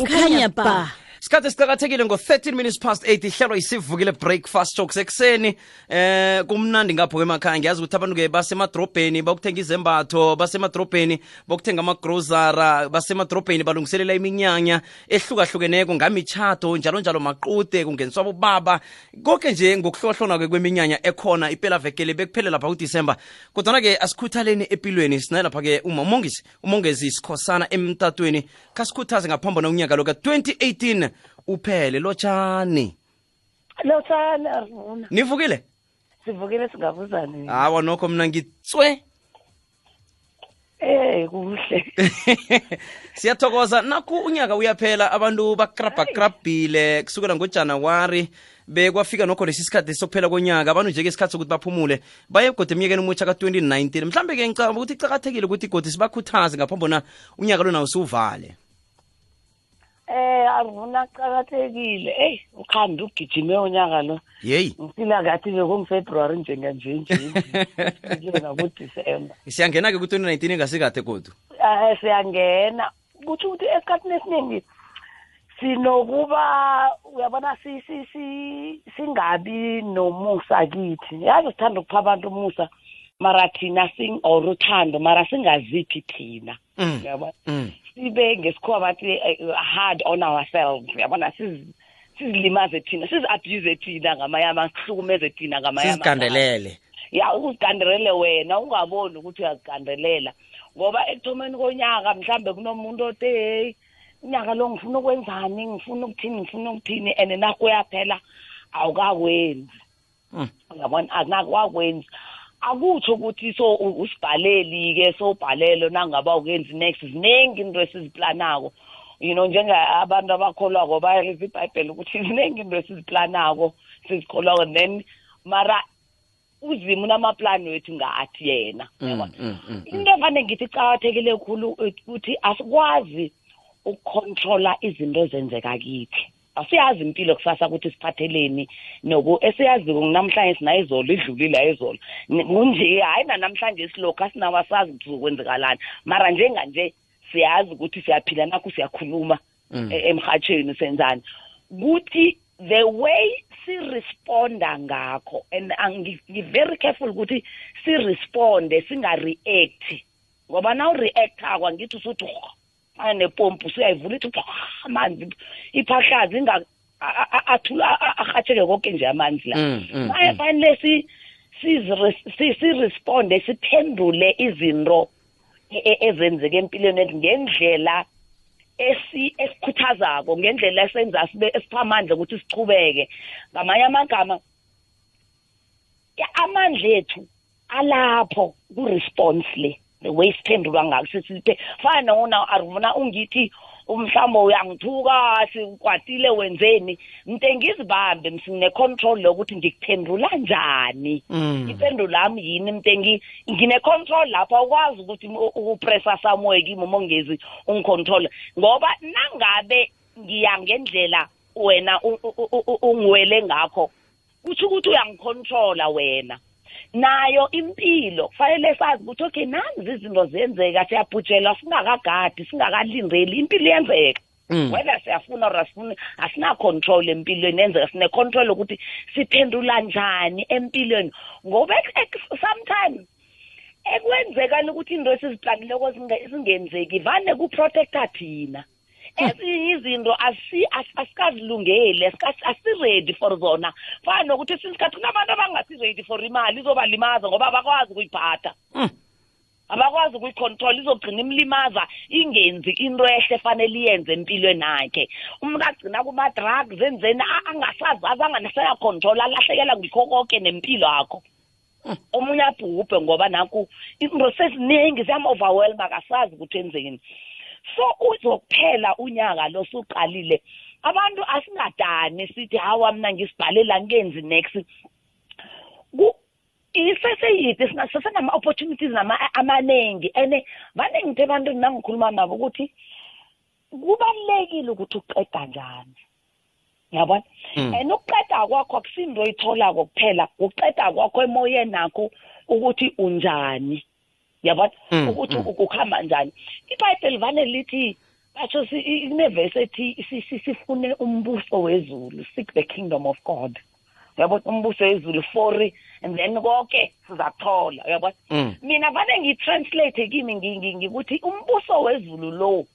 ukanya ba isikhathi esicakathekile ngo-13 minutes past 8 ihlelwa isivukile breakfast show kusekuseni eh kumnandi ngapho emakhaya. Ngiyazi ukuthi abantu-ke basemadrobheni bakuthenga izembatho basemadrobheni bakuthenga amagrosara basemadrobheni balungiselela iminyanya ehlukahlukeneko ngamichato njalo njalo maqude kungeniswa bobaba. Konke nje ngokuhlohlona-ke kweminyanya ekhona impela vekele bekuphele lapha kudisemba. Kodwana-ke asikhuthaleni empilweni sinaye lapha-ke umongisi umongezi sikhosana emtatweni. Khasikhuthaze ngaphambi unyaka lo ka-2018 uphele lotshani. Lotshani arivuna nivukile? Sivukile singabuzani hawa nokho mina ngitswe. Eh kuhle. Siyathokoza. Naku unyaka uyaphela abantu bakrabhakrabhile. Kusukela ngojanawari bekwafika nokho lesi sikhathi sokuphela konyaka abantu nje-ke isikhathi sokuthi baphumule baye gode emnyakeni omutsha ka-2019 mhlambe-ke ngicabanga ukuthi icakathekile ukuthi godi sibakhuthaze ngaphambi bona unyaka lo nawo siwuvale. Eh arivuna kuqakathekile. Eyi ukhanda ugijime unyaka lo. Yeyi. Ngifila ngathi bekungifebruwari njenganje nje kuyena kudisemba siyangena-ke ku-2019 ingasikade godu? Um siyangena. Kutsho ukuthi esikhathini esiningi sinokuba uyabona si- si- si- singabi nomusa kithi. Yazi sithanda ukupha abantu umusa mara thina sing or uthando mara singaziphi thina? Mm. Sibe ngesikhuwa bathi eh, hard on ourselves. Uyabona sizi- sizilimaze thina sizi-abuse thina ngamayama sihlukumeze thina ngamayama sizigandelele ya uzigandelele wena ungaboni ukuthi uyazigandelela. Ngoba ekuthomeni konyaka mhlambe kunomuntu othi hey unyaka lo ngifuna ukwenzani ngifuna ukuthini ngifuna ukuthini and nakuyaphela awukakwenzi. Mm. uyabona akunakwakwenzi akutsho ukuthi so u- usibhaleli-ke sobhalelo nangaba ukenzi next. Ziningi into esiziplanako you know njengabantu abakholwako bayaliza ibhayibheli ukuthi ziningi into esiziplanako sizikholwako then mara uzima unamaplani wethu ngathi yena. Mm, mm, mm, into evane ngithi icakathekile khulu ukuthi asikwazi ukucontrola izinto ezenzeka kithi. Asiyazi impilo kusasa ukuthi siphatheleni noku esiyaziko namhlanje sinayizolo idlulile ayizolo kunje hayi nanamhlanje silokhu asinawasazi ukuthi zokwenzekalani mara njenganje siyazi ukuthi siyaphila nakho siyakhuluma Mm. e- emhatshweni senzani. Kuthi the way siresponda ngakho and angi- ngi-very careful ukuthi siresponde singa-react. Ngoba na ureactako angithi usuthi fana nepompi usuyayivula ithi "Ah, amanzi iphahlazi inga- a- a- athula a- a- arhatsheke konke nje amanzi la. Mm, mm, maye mm. fanele si- sizire- si- siresponde siphendule izinto e- e- ezenzeka empilweni yethu ngendlela esi esikhuthazako ngendlela esenza sibe esipha amandla ukuthi sichubeke ngamanye amagama ya- amandla ethu alapho ku-response le. The way siphendulwa ngako sesiphe fana wona arivuna ungithi mhlawumbe uyangithuka sikwatile wenzeni mnte ngizibambe msine-control lokuthi ngikuphendula njani Mm. impendulo yami yini mnte ngine-control lapho awukwazi ukuthi ukupressa somewhere kimi umongezi ungicontrol ngoba nangabe ngiya ngendlela wena ungiwele ngakho kutsho ukuthi uyangicontrola wena nayo impilo. Kufanele sazi ukuthi okay nanzi izinto ziyenzeka siyabhujelwa singakagadi singakalindeli impilo iyenzeka. Mm. whether siyafuna or asifuni asina-control empilweni yenzeka sine-control ukuthi siphendula njani empilweni. Ngoba sometimes ekwenzekani ukuthi into esiziplanileko zinge- zingenzeki vane kuprotecta thina. Ezinye izinto asi- as- asikazilungeli asika- asiredi for zona. Fana nokuthi sisikhathi kunabantu abangasiredi for imali izobalimaza ngoba abakwazi ukuyiphatha Mm. abakwazi ukuyicontrol izogcina imlimaza ingenzi into ehle fanele iyenze empilweni yakhe. Umuntu agcina kuma-drugs enzeni angasazazi anganasaya-control alahlekelwa ngikho konke nempilo yakho. Omunye abhubhe ngoba naku into seziningi ziyam-overwhelm akasazi ukuthi enzeni. So uzokuphela unyaka lo suqalile abantu asingadani sithi hawa mna ngisibhalela ngenzi next. Iseseyide sesenama-opportunities nama- amaningi and vane ngithe abantu nangikhuluma nabo ukuthi kubalulekile ukuthi uqeda njani. Yabona? And ukuqeda kwakho akusinto oyitholako kuphela. Ukuqeda kwakho emoyeni nakho ukuthi unjani. Yabona? Mm, ukuthi mm. ukuhamba njani? Ibhayibheli vane lithi basho kunevesi ethi si- si- sifune umbuso wezulu seek the kingdom of god. Uyabona umbuso wezulu for and then konke sizathola uyabona Mm. mina vane ngitranslate kimi ngi- ngi- ngikuthi umbuso wezulu lo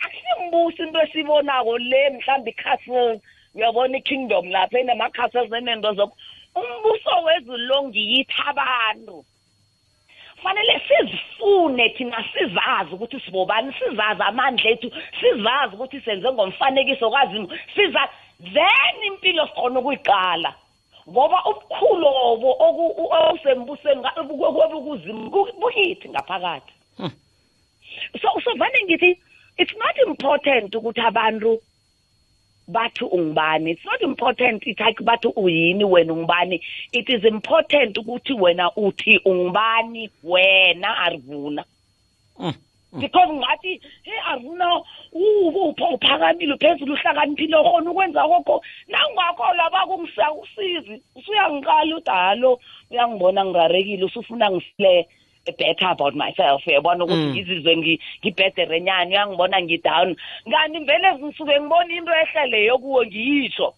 akusimbuso into esibonako le mhlawumbe i-castle uyabona i-kingdom lapha enama-castles enento zoko umbuso wezulu lo ngiyitha abantu. Fanele sizifune thina sizazi ukuthi sibobani sizazi amandla ethu sizazi ukuthi senze ngomfanekiso kazimu siza then impilo sikhona ukuyiqala. Ngoba ubukhulobo osembusweni obukuzimu bukithi ngaphakathi. So so vane ngithi it's not important ukuthi abantu bathi ungubani it's not important ithi bathi uyini wena ungubani it is important ukuthi wena uthi ungubani wena arivuna Mm. because ngathi hey arivuna uphakamile phezulu uhlakaniphile ukhona ukwenza kokho nangakho laba kungisakusizi usuyangiqala udalo uyangibona ngirarekile usufuna ngisile better about myself uyabona ukuthi Mm. ngizizwe ngi- ngibhedere nyani uyangibona ngidown. Kanti vele ngisuke ngibona into ehleleyo kuwo ngiyisho?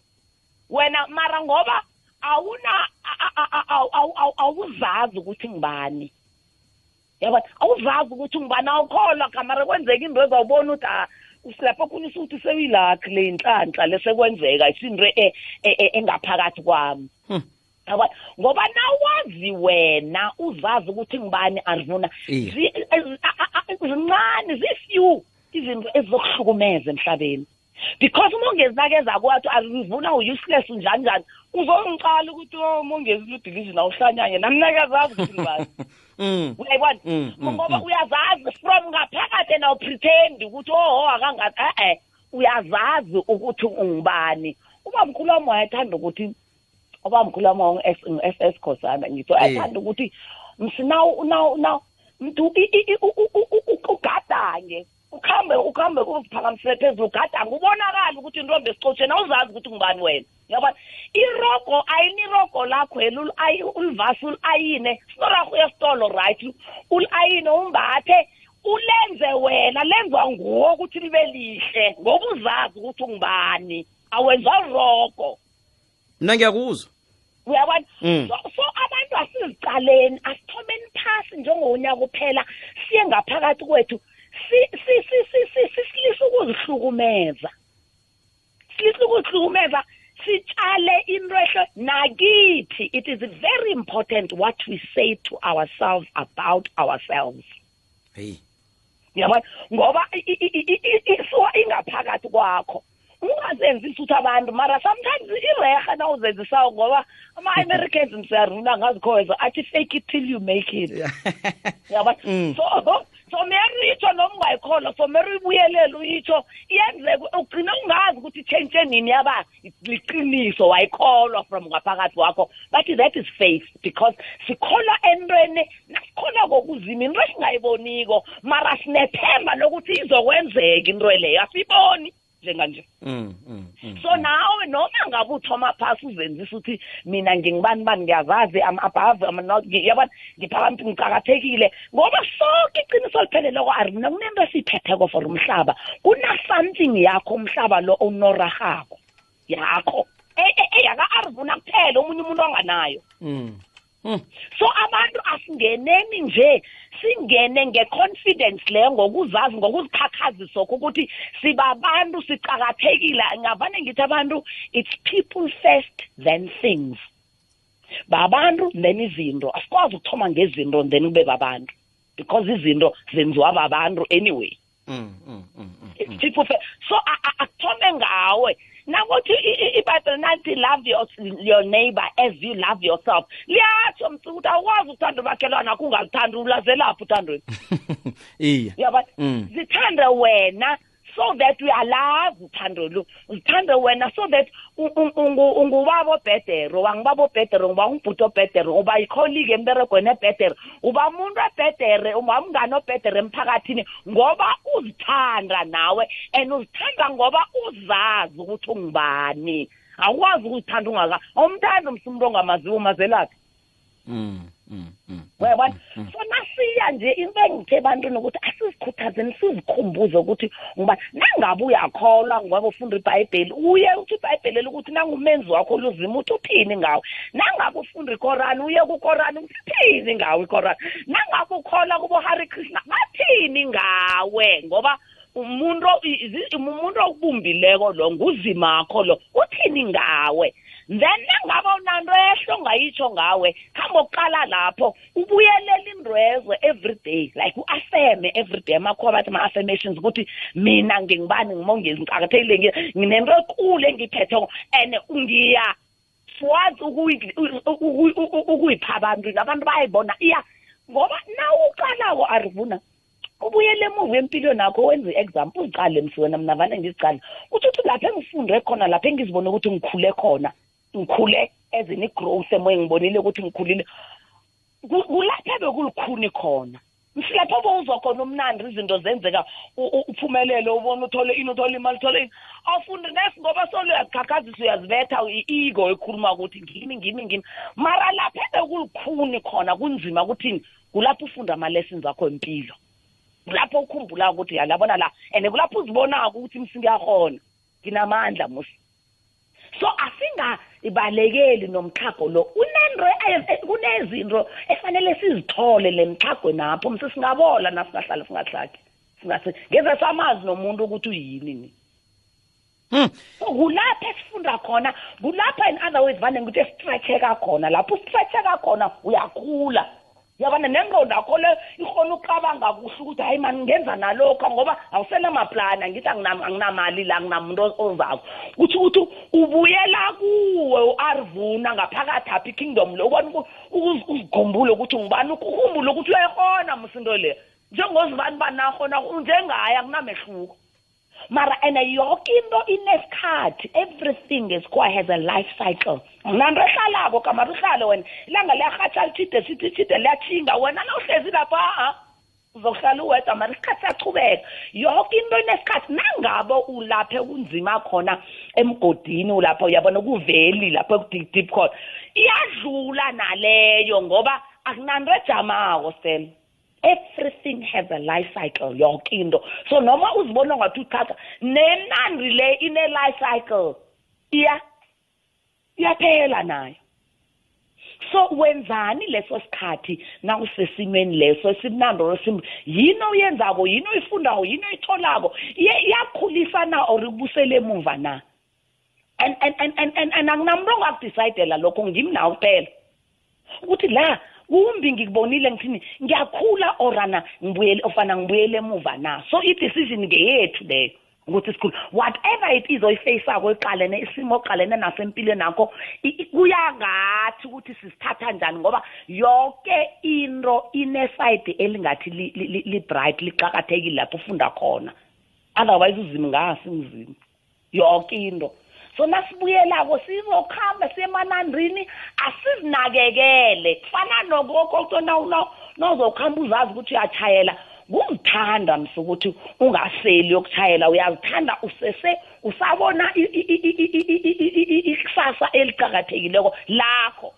Wena mara ngoba awuna awuzazi ukuthi ngibani yabona? Awuzazi ukuthi ngibani awukholwa kamara kwenzeka into ezawubona ukuthi ah, usilapho khona usuthi sewuyilakhi le inhlanhla lesekwenzeka isinto e- e- e- engaphakathi kwami. Hmm. Yabona? Ngoba nawazi wena uzazi ukuthi ngibani arivuna Iya. zi- eh, a- a- a- zincane zifew izinto ezizokuhlukumeza emhlabeni. Because umongezinakeza kwathi arivuna u-useless njani njani uzongiqala ukuthi o mongezi ludivision awuhlanyanye namnakezazi ukuthi ngibani Mm. uyayibona? Mm, mm, ngoba uyazazi from ngaphakathi and awupretend ukuthi oho akangathi e-e uyazazi ukuthi ungubani. Ubamkhulu wami wayathanda ukuthi ubamkhulu wami ngu-s s khosana ngithi wayathanda ukuthi msinaw naw naw mntu ugadange ukhambe ukhambe uziphakamisele phezulu ugadange ubonakala ukuthi intombi esichotsheni awuzazi ukuthi ngubani wena. Yabona irogo ayini irogo lakho yena ulivasi ulayine sinorarho uyesitolo right? Ulayine umbathe ulenze wena lenziwa nguwo ukuthi libe lihle ngoba uzazi ukuthi ungubani. Awenza rogo. Mna ngiyakuzwa. Uyabona Mm. so, abantu asizicaleni asithomeni phasi njengonyaka uphela siye ngaphakathi kwethu si- si- si- si- si- si- silise ukuzihlukumeza. Silise ukuzihlukumeza sitshale into ehle nakithi. It is very important what we say to ourselves about ourselves. Hey. Yabona ngoba isuka ingaphakathi kwakho. Ungazenzisi ukuthi abantu mara sometimes ireha na uzenzisayo ngoba ama-americans siyaruna ngazikhoza athi fake it till you make it. Yabona Mm. so so meri uyitsho noma ungayikholwa so meri uyibuyelele uyitsho iyenzeka ugcina ungazi ukuthi itshentshe nini yaba liqiniso wayikholwa from ngaphakathi kwakho but that is faith because sikholwa entweni nasikholwa kokuzima into esingayiboniko mara sinethemba lokuthi izokwenzeka into leyo asiyiboni. Njenganje Mm, mm, mm. so nawe noma ngabe uthoma phasi uzenzisa ukuthi mina ngingibani bani ngiyazazi am above am not ngi- yabona? Ngiphakamthi ngicakathekile ngoba sonke iqiniso lipheleleko arina kunento esiyiphetheko for umhlaba. Kuna-something yakho umhlaba lo onorahako yakho. E- e- eyaka-arvuna kuphela omunye umuntu onganayo. Mm. Mm. so abantu asingeneni nje singene nge-confidence leyo ngokuzazi ngokuzikhakhazisa ukuthi sibabantu sicakathekile ngavane ngithi abantu it's people first then things. Babantu then izinto. Asikwazi ukuthoma ngezinto then kube babantu because izinto zenziwa babantu anyway. Mm, mm, mm, mm, it's people first so akuthome ngawe. Nakuthi i- i- ibhayibheli nathi love your, your neighbor as you love yourself. Liyatsho mci ukuthi awukwazi ukuthanda umakhelwana kungalithandi ulazelaphi uthandweni? Iya. Yaba Mm. zithande wena so that uyalazi uthando lu. Uzithande wena so that ungubaba obhedere wangibaba obhedere nguba ungibhuti obhedere uba yikholike emberegweni ebhedere uba umuntu ebhedere uba umngane obhedere emphakathini ngoba uzithanda nawe and uzithanda ngoba uzazi ukuthi ungubani. Awukwazi ukuzithanda ungaka awumthanda umsumuntu ongamaziwo umazelaphi. Mm, uyabona? So nasiya nje into engithe ebantwini ukuthi asizikhuthazeni sizikhumbuze ukuthi ngoba nangabe uyakholwa ngoba ufunda ibhayibheli uye uthi ibhayibheli ukuthi nangumenzi wakho luzima uthi uthini ngawe? Nangabe ufunda ikorani uye kukorani uthi uthini ngawe ikorani? Nangabe ukholwa kubo Hare Krishna bathini ngawe? Ngoba umuntu izi- umuntu okubumbileko lo nguzimakho lo uthini ngawe? Then nangabe unanto ehlo ongayitsho ngawe khambe oqala lapho ubuyelele indwezwe every day like u-affirme every day. Amakhuwa bathi ama-affirmations ukuthi mina ngingibani ngimongezi ngiqakathekile ngi- nginento ekulu engiyiphetheko and ngiya u- ukuyipha abantu abantu bayayibona iya. Ngoba nawuqalako arivuna ubuyele emuva empilweni yakho wenze i-exam uziqale msiwena mna vane ngizicale uthi uthi lapha engifunde khona lapha engizibone ukuthi ngikhule khona ngikhule as in i-growth emoye ngibonile ukuthi ngikhulile. Ku- kulapha bekulukhuni khona. Msilapho bowuzwa khona umnandi izinto zenzeka uphumelele ubone uthole ini uthole imali uthole ini. Awufundi nesi ngoba solo uyazikhakhazisa uyazibetha i-ego ekhuluma ukuthi ngimi ngimi ngimi. Mara lapha bekulukhuni khona kunzima ukuthini kulapho ufunda ama-lessons akho empilo. Kulapho ukhumbula ukuthi yalabona la and kulapho uzibonako ukuthi msingiyahona nginamandla musi so asingabalekeli nomxhago lo. Unento e- kunezinto efanele sizithole le mxhago napho. Mse singabola nasingahlala singahlaki? Ngeze samazi nomuntu ukuthi uyini ni? Hmm. kulapha esifunda khona kulapha in other words vane ngithi esitretcheka khona. Lapho usitretcheka khona uyakhula. Yabona nengqondo yakho le ikhona ucabanga kuhle ukuthi hayi mani ngenza nalokho ngoba awusenamaplani angithi anginam- anginamali la nginamuntu ozako kuthi ukuthi ubuyela kuwe u-arvuna ngaphakathi apha ikingdom lo ubona uku- uku- uzikhumbule ukuthi ngubani ukhumbule ukuthi uyayihona msindo le. Njengozibani banahona njengaye akunamehluko. Mara and yonke into inesikhathi everything esikhuwa has a life cycle. Nanto ehlalako kamari uhlale wena. Ilanga liyahatsha lithide sithi thide liyatshinga wena nawuhlezi lapha a uzokuhlala uwedwa mara isikhathi siyachubeka yonke into inesikhathi nangabe ulapho kunzima khona emgodini ulapho uyabona kuveli lapho ekudeep deep khona iyadlula naleyo ngoba akunanto ejamako sel everything has a life cycle yonke into so noma uzibona ngathi uthatha nenandi le ine-life cycle iya iyaphela nayo so wenzani leso sikhathi na usesimeni leso esimnandi or sim yini oyenzako yini oyifundako yini oyitholako iyakhulisa na or ibusele emuva na and and and and and anginamuntu ongakudicayidela lokho ngimi nawe kuphela ukuthi la kumbi ngikubonile ngithini? Ngiyakhula orana ngibuyele ofana ngibuyele emuva na? So i-decision ngeyethu leyo ukuthi sikhulu whatever it is oyifeyisako eqalene isimo oqalene naso empilweni nakho i- i- kuyangathi ukuthi sisithatha njani ngoba yonke into inesayidi elingathi li- li- li- li-bright liqakathekile lapho ufunda khona. Otherwise uzima ngasi ngizima yonke into. sona sibuyelako sizokuhamba semanandrini asizinakekele kufana nokokoko nawuzokuhamba uzazi ukuthi uyachayela kumthanda mse ukuthi ungaseli yokuthayela uyazithanda usese usabona ikusasa eliqakathekileko lakho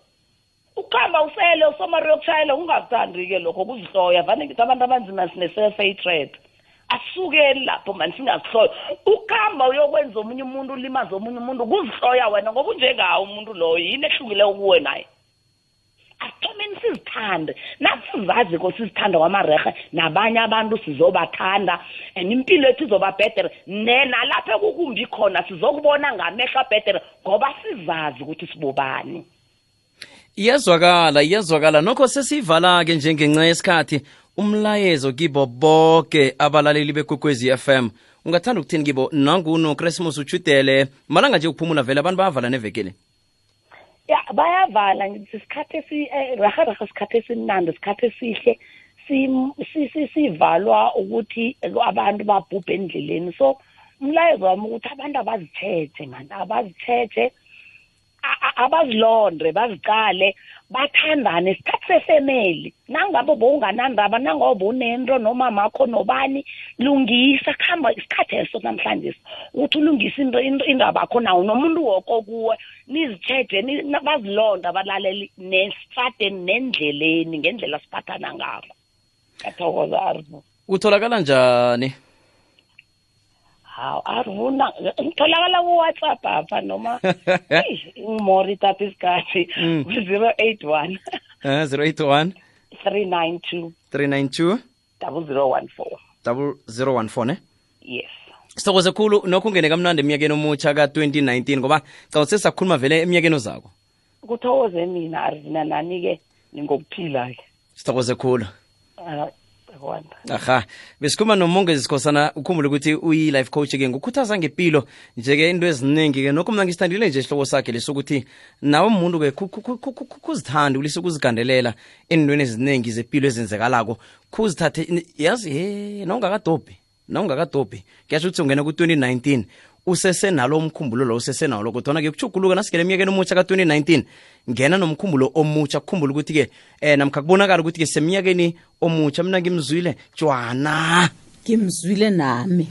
ukuhamba usele usomari yokuthayela ungazithandi-ke lokho kuzihloya vane ngithi abantu abanzima sine-self hatred asukeli lapho mani singazihloya ukuhamba uyokwenza omunye umuntu ulimaze omunye umuntu kuzihloya wena ngoba unjengawo umuntu loyo yini ehlukile kuwe naye? Asithomeni sizithande. Nasizazi ko sizithanda kwamarehe nabanye abantu sizobathanda and impilo yethu izoba bhetere nalapho ekukumbi khona sizokubona ngamehlo abhetere ngoba sizazi ukuthi sibobani. Iyezwakala iyezwakala. Nokho sesiyivala-ke njengenxa yesikhathi umlayezo kibo bonke abalaleli bekwekwezi FM ungathanda ukuthini kibo? Nanguno christmas uchudele malanga nje ukuphumula vele abantu bayavala nevekele. Ya bayavala ngithi isikhathi esi eh, raha raha isikhathi esimnandi isikhathi esihle. Sim- si- si- sivalwa ukuthi abantu babhubhe endleleni. So umlayezo wami ukuthi abantu abazitsheje mani abazitsheje a- a- abazilonde bazicale bathandane isikhathi sefemeli nangabe bowunganandaba nangoba unento noma makho nobani lungisa kuhamba isikhathi eso namhlanje ukuthi ulungise indaba yakho nawo nomuntu woko kuwe nizitsheje bazilonda abalaleli nesitradeni nendleleni ngendlela siphathana ngabo kathokoza arvu utholakala njani? Hawu arvuna ngitholakala ku-whatsapp apha noma ngimori tata isikhathi. Ku-zero eight one eh 081 three nine two 392 double zero one four. 0014 ne? Yes. Sithokoze khulu nokho ungene kamnandi eminyakeni omutsha ka-2019 ngoba cawu sakhuluma vele emnyakeni ozako. Kuthokoze mina arivina nani-ke ningokuphila-ke. Sithokoze khulu Wanda aha. Besikhuluma nomonge sikhosana ukhumbule ukuthi uyi-life coach-ke ngukhuthaza ngempilo nje-ke into eziningi-ke. Nokho mna ngisithandile nje isihloko sakhe lesokuthi nawe umuntu-ke khuzithande ulise ukuzigandelela endweni eziningi zempilo ezenzekalako kuzithathe yazi he nawungakadobhi nawungakadobhi kuyasho ukuthi ungena ku-2019 usesenalo umkhumbulo lo usesenalo kodwana ke kuchuguluka nasigele emnyakeni omutsha ka-2019 ngena nomkhumbulo omutsha kukhumbula ukuthi-ke um namkha kubonakala ukuthi-ke semnyakeni omutsha mina ngimzwile jwana ngimzwile nami